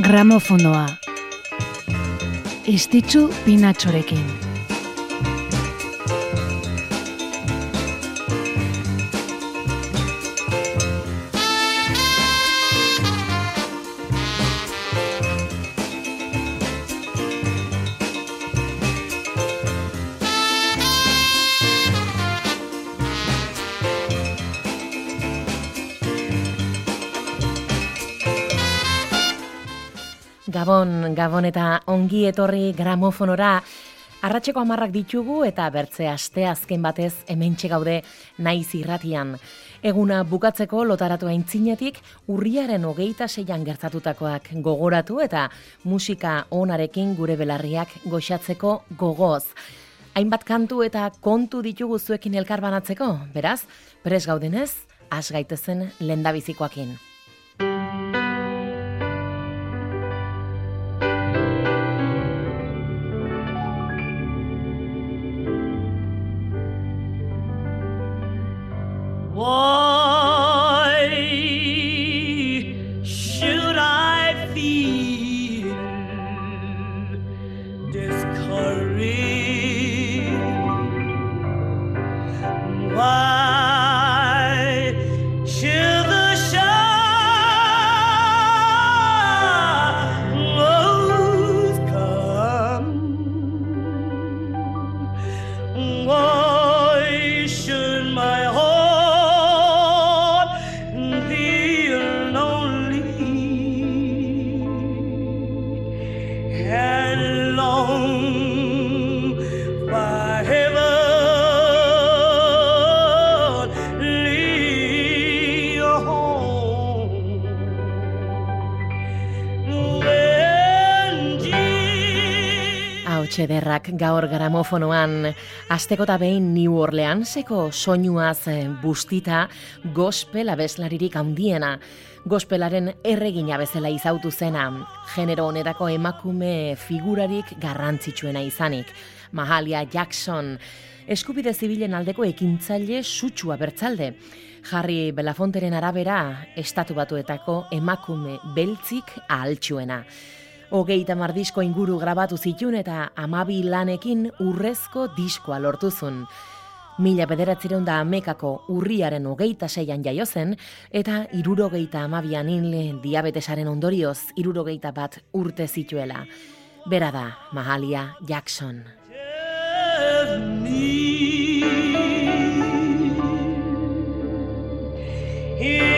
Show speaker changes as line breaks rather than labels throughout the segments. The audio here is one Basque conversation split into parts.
Gramofonoa. Estitzu pinatxorekin.
Gabon, Gabon eta ongi etorri gramofonora. Arratxeko amarrak ditugu eta bertze aste azken batez hemen gaude naiz irratian. Eguna bukatzeko lotaratu aintzinetik urriaren hogeita seian gertatutakoak gogoratu eta musika onarekin gure belarriak goxatzeko gogoz. Hainbat kantu eta kontu ditugu zuekin elkar banatzeko, beraz, pres gaudenez, az gaitezen lendabizikoakin. Txederrak gaur gramofonoan, azteko eta behin New Orleanseko soinuaz eh, bustita gospel abeslaririk handiena. Gospelaren erregina bezala izautu zena, genero honetako emakume figurarik garrantzitsuena izanik. Mahalia Jackson, eskubide zibilen aldeko ekintzaile sutsua bertzalde. Jarri Belafonteren arabera, estatu batuetako emakume beltzik ahaltsuena hogei tamar disko inguru grabatu zitun eta amabi lanekin urrezko diskoa lortuzun. Mila bederatzireun da amekako urriaren hogeita seian jaio zen eta irurogeita amabian inle diabetesaren ondorioz irurogeita bat urte zituela. Bera da, Mahalia Jackson.
Yeah.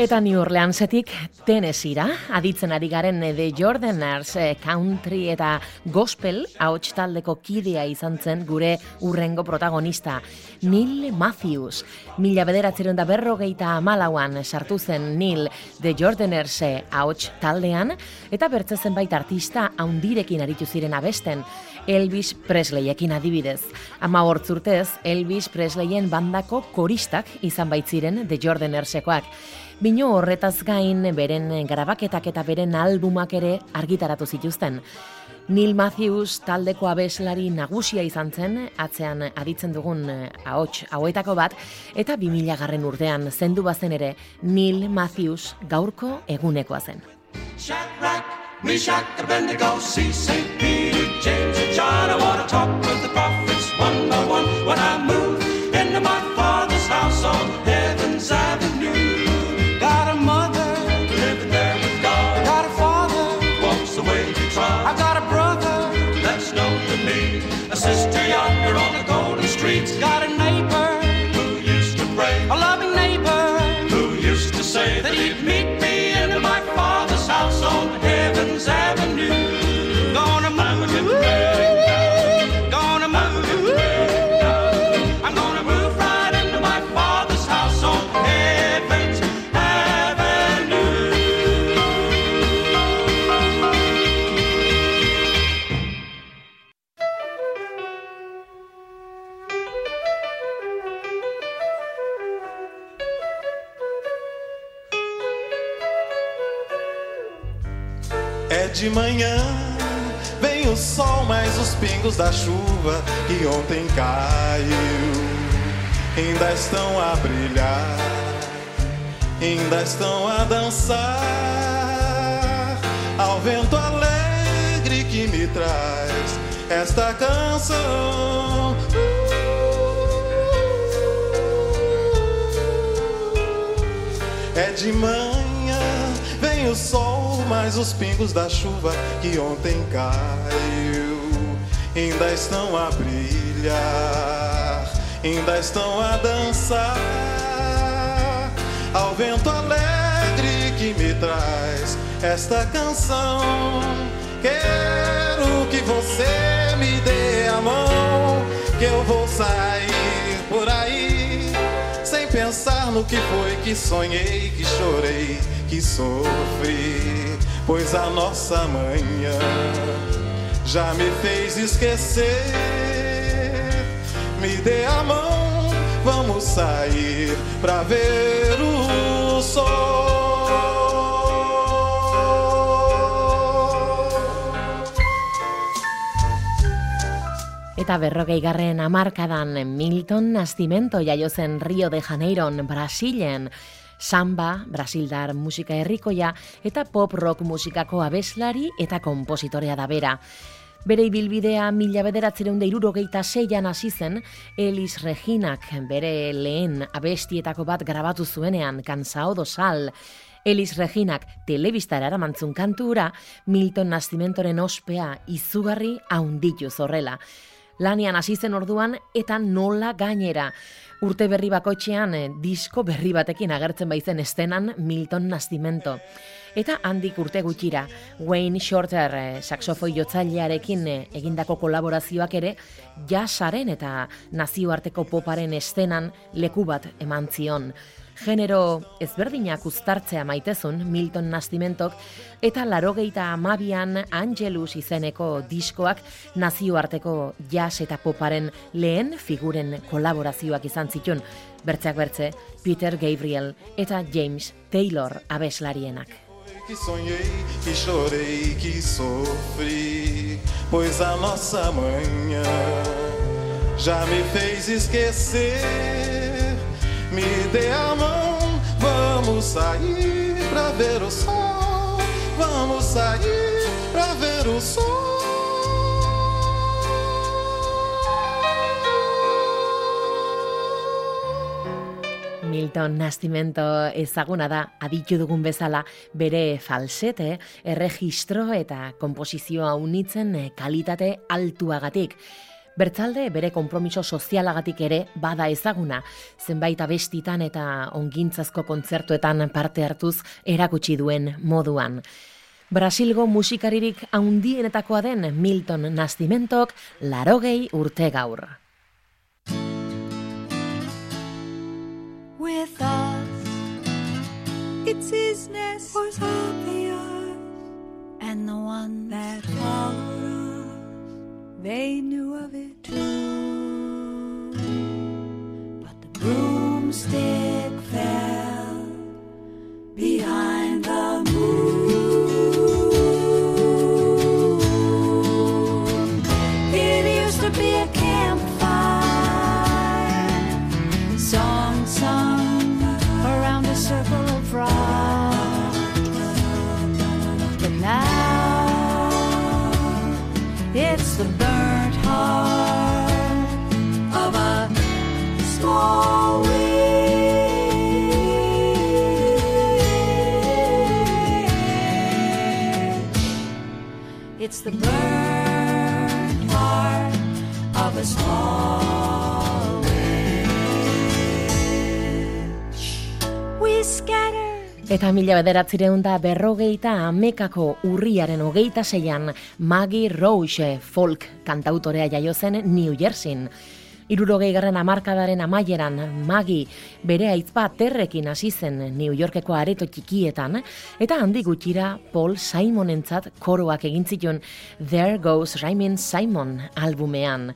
Eta New Orleansetik Tennesseera, aditzen ari garen The Jordaners eh, country eta gospel ahots taldeko kidea izan zen gure urrengo protagonista, Neil Matthews. Mila bederatzeren da berrogeita amalauan sartu zen Neil The Jordaners eh, ahots taldean, eta bertze zenbait artista haundirekin aritu ziren abesten, Elvis Presleyekin adibidez. Ama hortzurtez, Elvis Presleyen bandako koristak izan baitziren The Jordanersekoak. Bino horretaz gain beren grabaketak eta beren albumak ere argitaratu zituzten. Neil Matthews taldeko abeslari nagusia izan zen, atzean aditzen dugun eh, ahots hauetako bat, eta 2000 garren urtean zendu bazen ere Neil Matthews gaurko egunekoa zen.
de ainda estão a dançar ao vento alegre que me traz esta canção. É de manhã, vem o sol mas os pingos da chuva que ontem caiu ainda estão a brilhar, ainda estão a dançar ao vento alegre que me traz esta canção. Quero que você me dê a mão, que eu vou sair por aí sem pensar no que foi que sonhei, que chorei, que sofri pois a nossa manhã já me fez esquecer. Me dê a mão, vamos sair pra ver o.
Eta berrogei garren amarkadan Milton Nascimento jaio zen Rio de Janeiron, Brasilen, samba, brasildar musika herrikoia eta pop rock musikako abeslari eta kompositorea da bera. Bere ibilbidea mila bederatzereun da irurogeita zeian hasi zen, Elis Reginak bere lehen abestietako bat grabatu zuenean, kansao do sal. Elis Reginak telebistara eramantzun kantura, Milton Nastimentoren ospea izugarri haunditu zorrela. Lanian hasi zen orduan eta nola gainera. Urte berri bakoitzean eh, disko berri batekin agertzen baizen estenan Milton Nascimento. Eta handik urte gutxira, Wayne Shorter eh, saxofoi jotzailearekin eh, egindako kolaborazioak ere, jasaren eta nazioarteko poparen estenan leku bat eman zion. Genero ezberdinak uztartzea maitezun Milton Nastimentok eta larogeita amabian Angelus izeneko diskoak nazioarteko jazz eta poparen lehen figuren kolaborazioak izan zitun, bertzeak bertze Peter Gabriel eta James Taylor abeslarienak.
Que sonhei, que chorei, que sofri, pois a nossa manhã já me fez esquecer Me dê a mão, vamos sair pra ver o sol. Vamos sair pra ver o sol.
Milton Nascimento ezaguna da aditu dugun bezala bere falsete, erregistro eta komposizioa unitzen kalitate altuagatik. Bertzalde bere konpromiso sozialagatik ere bada ezaguna, zenbait abestitan eta ongintzazko kontzertuetan parte hartuz erakutsi duen moduan. Brasilgo musikaririk haundienetakoa den Milton Nastimentok larogei urte gaur.
With us. Its his nest, was obvious, and the one that followed us, they knew of it too. But the broomstick fell behind the moon. It's the burnt heart of a small witch. We scatter.
Eta mila bederatzireun da berrogeita amekako urriaren hogeita zeian Maggie Roche folk kantautorea jaio zen New Jerseyn. Irurogei garren amarkadaren amaieran Maggie bere aizpa terrekin hasi zen New Yorkeko areto txikietan eta handi gutxira Paul Simonentzat koroak egin zituen There Goes Rhymin' Simon albumean.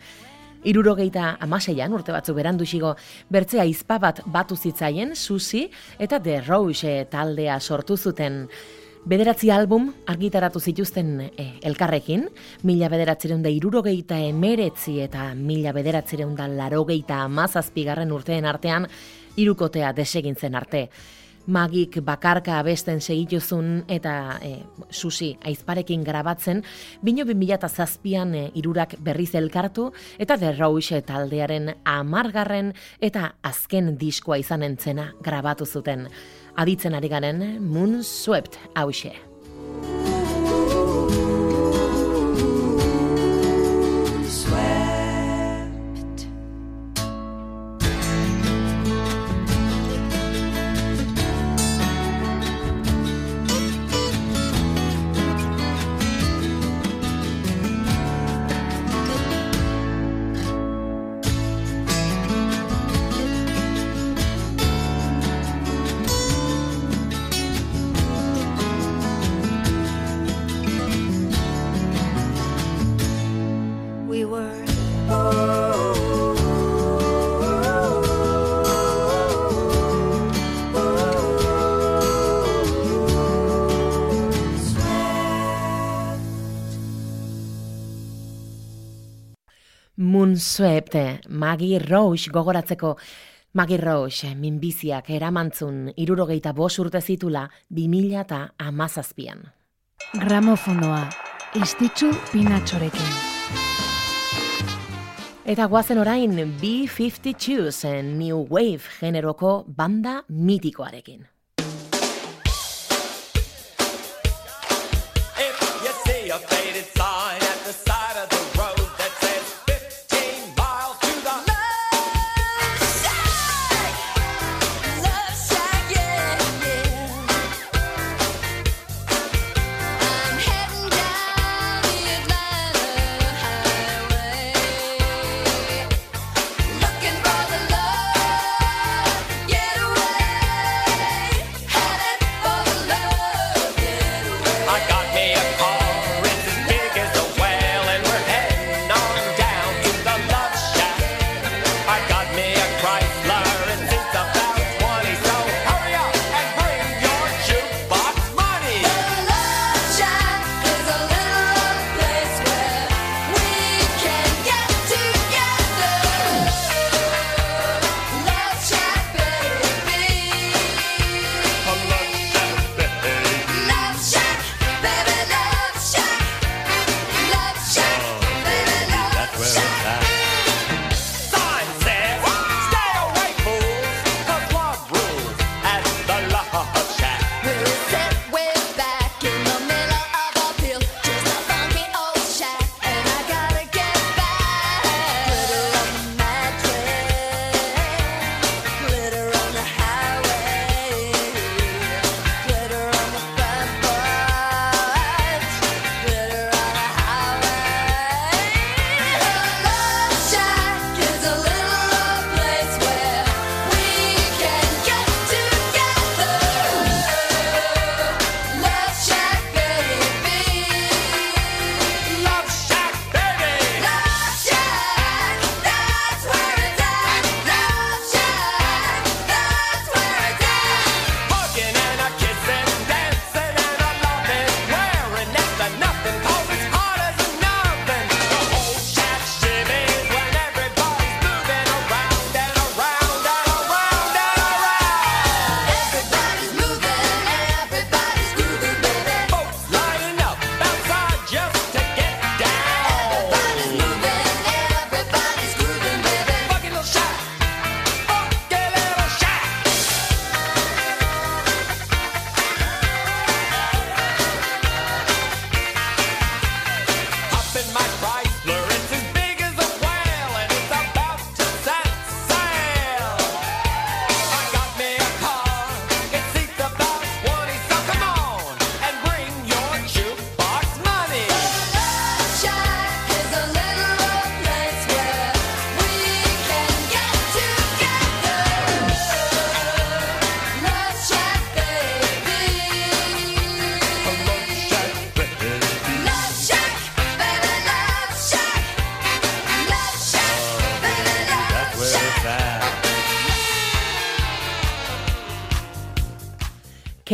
Irurogeita amaseian urte batzuk beranduxigo bertzea izpa bat batu zitzaien Susi eta The Rouge taldea sortu zuten. Bederatzi album argitaratu zituzten e, elkarrekin, mila bederatzireun da irurogeita emeretzi eta mila bederatzireun da larogeita amazazpigarren urteen artean irukotea desegin zen arte. Magik bakarka abesten segituzun eta e, susi aizparekin grabatzen, bino 2000 zazpian e, irurak berriz elkartu eta The Rouge taldearen amargarren eta azken diskoa izan entzena grabatu zuten. Aditzen ari garen Moon Swept hause. Moonswept, Maggie Roche gogoratzeko Maggie Roche minbiziak eramantzun irurogeita bos urte zitula 2000 eta amazazpian.
Gramofonoa, istitzu pinatxorekin.
Eta guazen orain B-52 New Wave generoko banda mitikoarekin.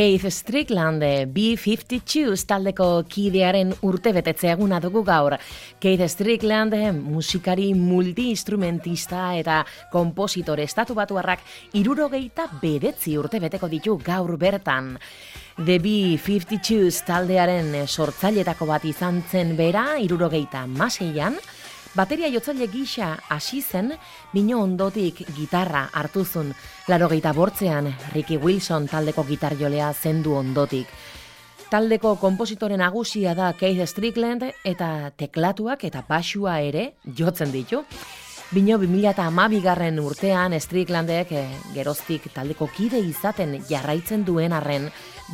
Keith Strickland eh, B-52 taldeko kidearen urte betetze eguna dugu gaur. Keith Strickland musikari multiinstrumentista eta kompositore estatu batuarrak irurogeita bedetzi urte beteko ditu gaur bertan. The B-52 taldearen sortzailetako bat izan zen bera, irurogeita maseian, Bateria jotzaile gisa hasi zen, bino ondotik gitarra hartuzun, larogeita bortzean Ricky Wilson taldeko gitarjolea zendu ondotik. Taldeko kompositore nagusia da Keith Strickland eta teklatuak eta basua ere jotzen ditu. Bino 2008 garren urtean Stricklandek eh, geroztik taldeko kide izaten jarraitzen duen arren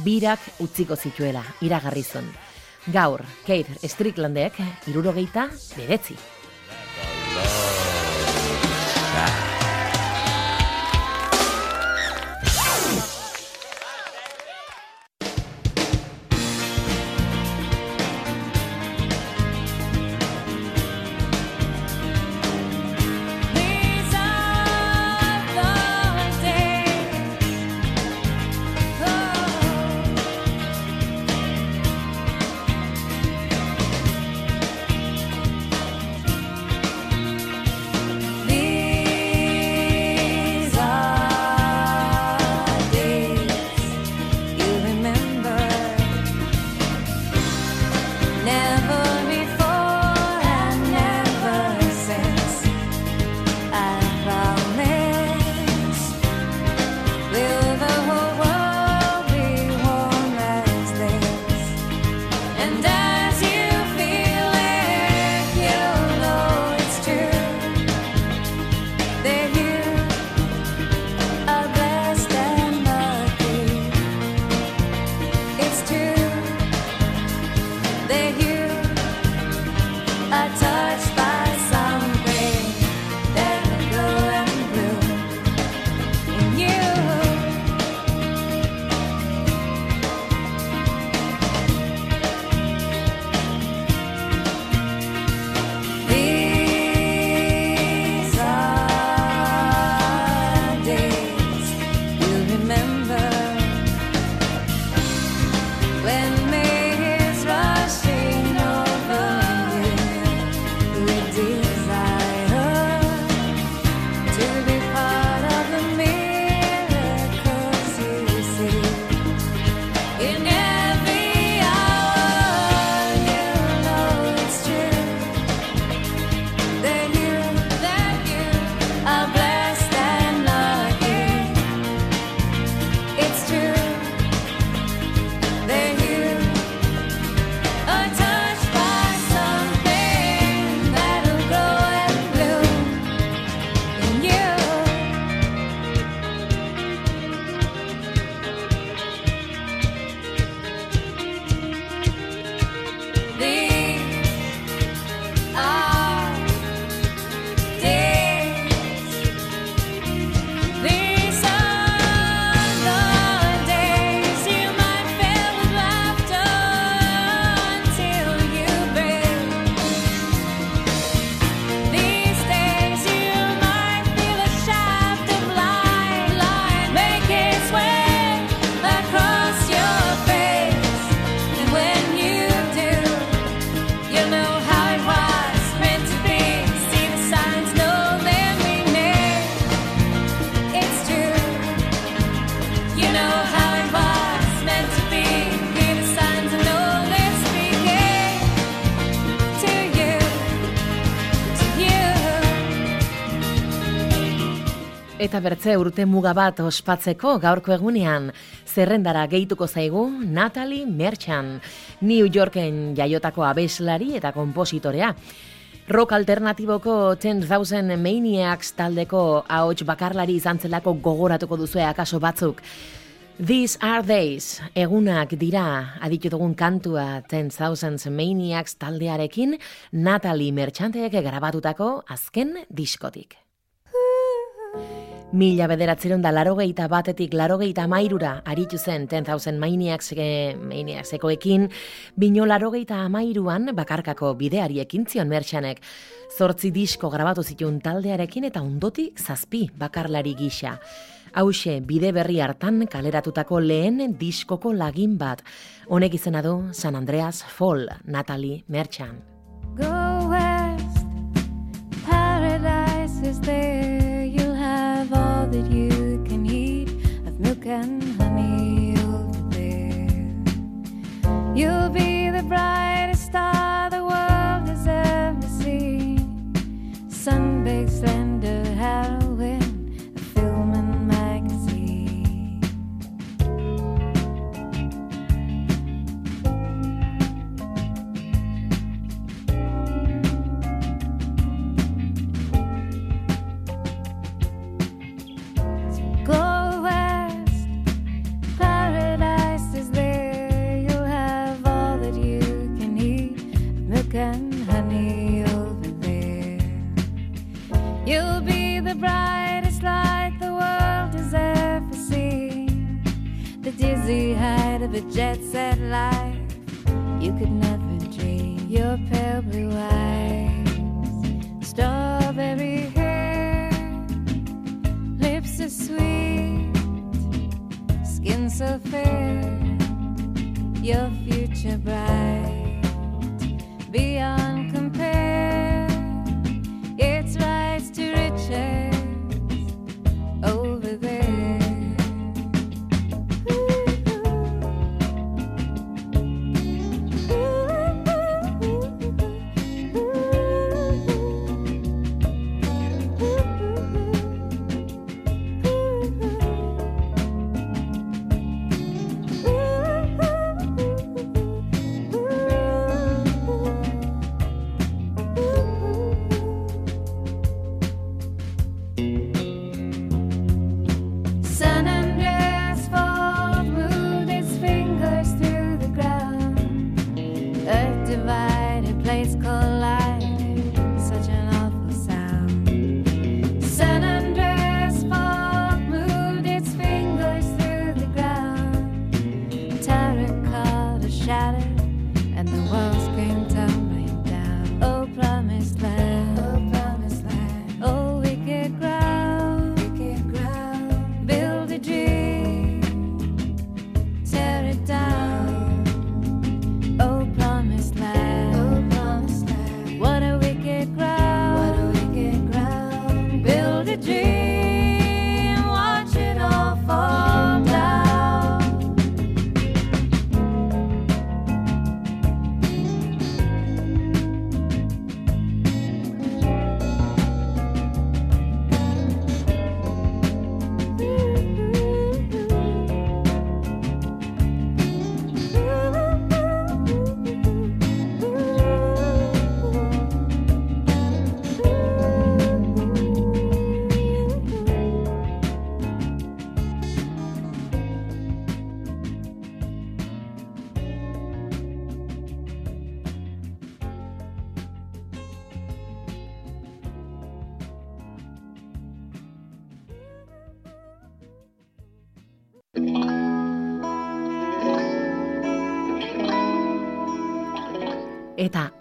birak utziko zituela, iragarrizun. Gaur, Keith Stricklandek irurogeita bedetzi.
These
bertze urte muga bat ospatzeko gaurko egunean, zerrendara gehituko zaigu Natalie Merchant, New Yorken jaiotako abeslari eta kompositorea. Rock alternatiboko 10,000 Maniacs taldeko ahots bakarlari izan zelako gogoratuko duzue akaso batzuk. These are days, egunak dira aditu dugun kantua 10,000 Maniacs taldearekin Natalie Merchantek grabatutako azken diskotik. Mila bederatzeron da larogeita batetik larogeita mairura aritu zen 10,000 Maniacs, e, Maniacsekoekin, bino larogeita amairuan bakarkako bideari ekin zion mertxanek. Zortzi disko grabatu zituen taldearekin eta ondotik zazpi bakarlari gisa. Hauxe, bide berri hartan kaleratutako lehen diskoko lagin bat. Honek izena du San Andreas Fall, Natalie Merchant.
Go west, You'll be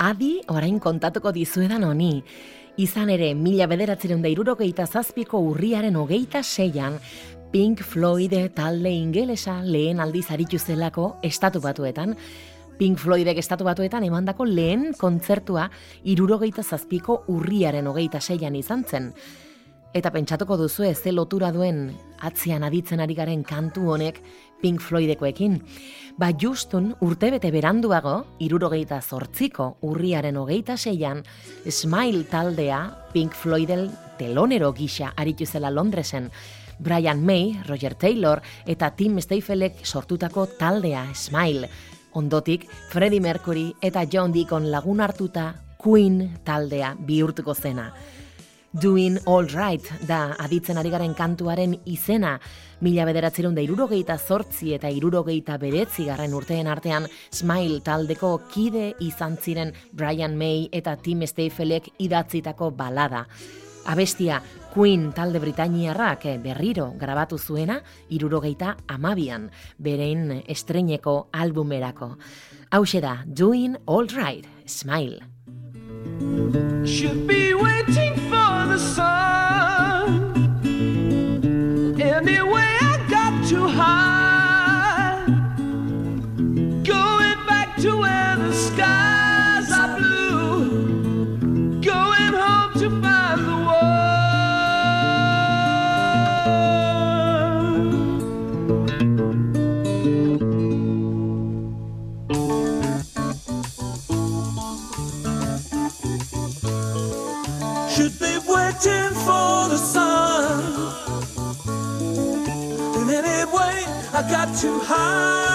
adi orain kontatuko dizuedan honi. Izan ere, mila bederatzireun da irurogeita zazpiko urriaren hogeita seian, Pink Floyd talde ingelesa lehen aldiz aritu zelako estatu batuetan, Pink Floydek estatu batuetan emandako lehen kontzertua irurogeita zazpiko urriaren hogeita seian izan zen. Eta pentsatuko duzu ez lotura duen atzian aditzen ari garen kantu honek Pink Floydekoekin. Ba justun urtebete beranduago, irurogeita zortziko urriaren hogeita seian, Smile taldea Pink Floydel telonero gisa aritu zela Londresen. Brian May, Roger Taylor eta Tim Staffelek sortutako taldea Smile. Ondotik, Freddie Mercury eta John Deacon lagun hartuta Queen taldea bihurtuko zena. Doing All Right da aditzen ari garen kantuaren izena, mila bederatzeron da irurogeita zortzi eta irurogeita beretzi garren urteen artean Smile taldeko kide izan ziren Brian May eta Tim Staffelek idatzitako balada. Abestia Queen talde Britainiarrak berriro grabatu zuena irurogeita amabian, berein estreineko albumerako. Hauxe da, Doing All Right, Smile.
should be waiting the sun. I got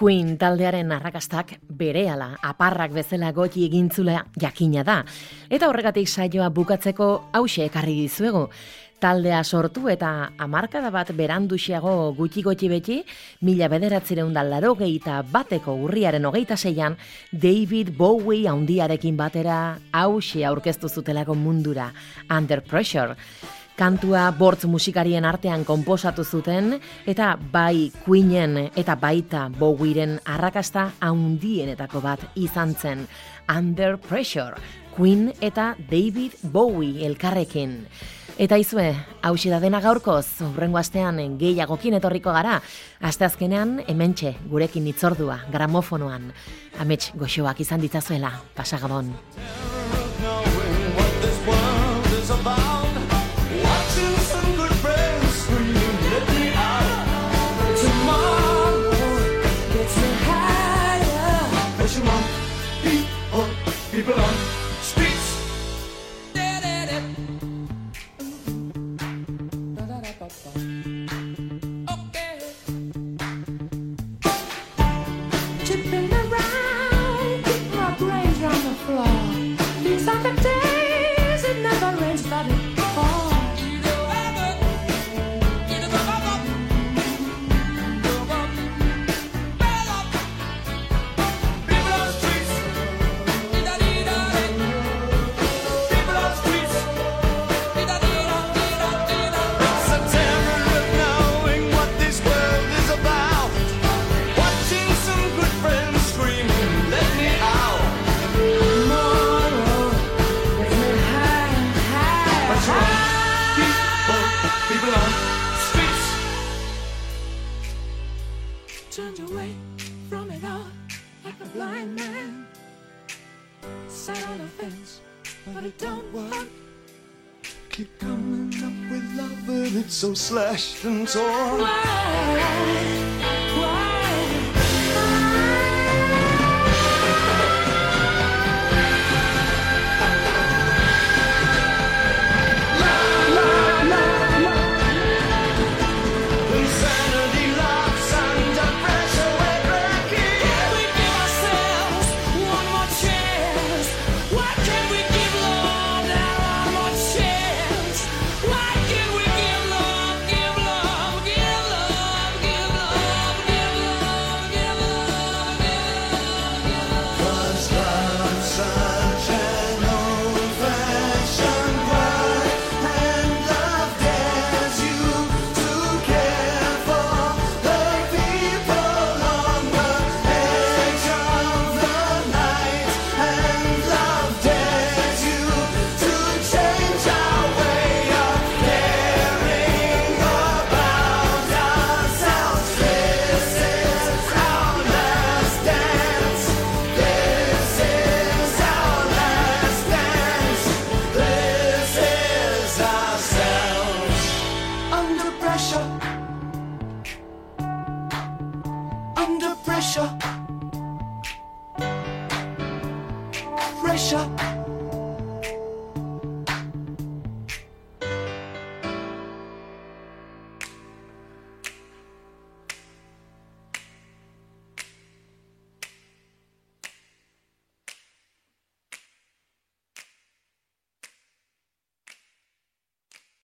Queen taldearen arrakastak berehala aparrak bezala goti egintzula jakina da. Eta horregatik saioa bukatzeko hause ekarri dizuegu. Taldea sortu eta hamarkada bat beranduxiago gutxi gutxi beti, mila bederatzireun da laro bateko urriaren hogeita zeian, David Bowie haundiarekin batera hause aurkeztu zutelako mundura, Under Pressure. Kantua bortz musikarien artean konposatu zuten eta bai Queenen eta baita Bowieren arrakasta haundienetako bat izan zen. Under Pressure, Queen eta David Bowie elkarrekin. Eta izue, hausi da dena gaurkoz, urrengo astean gehiagokin etorriko gara, asteazkenean hementxe gurekin itzordua, gramofonoan. Amets goxoak izan ditzazuela, pasagabon.
So slashed and torn.
Why?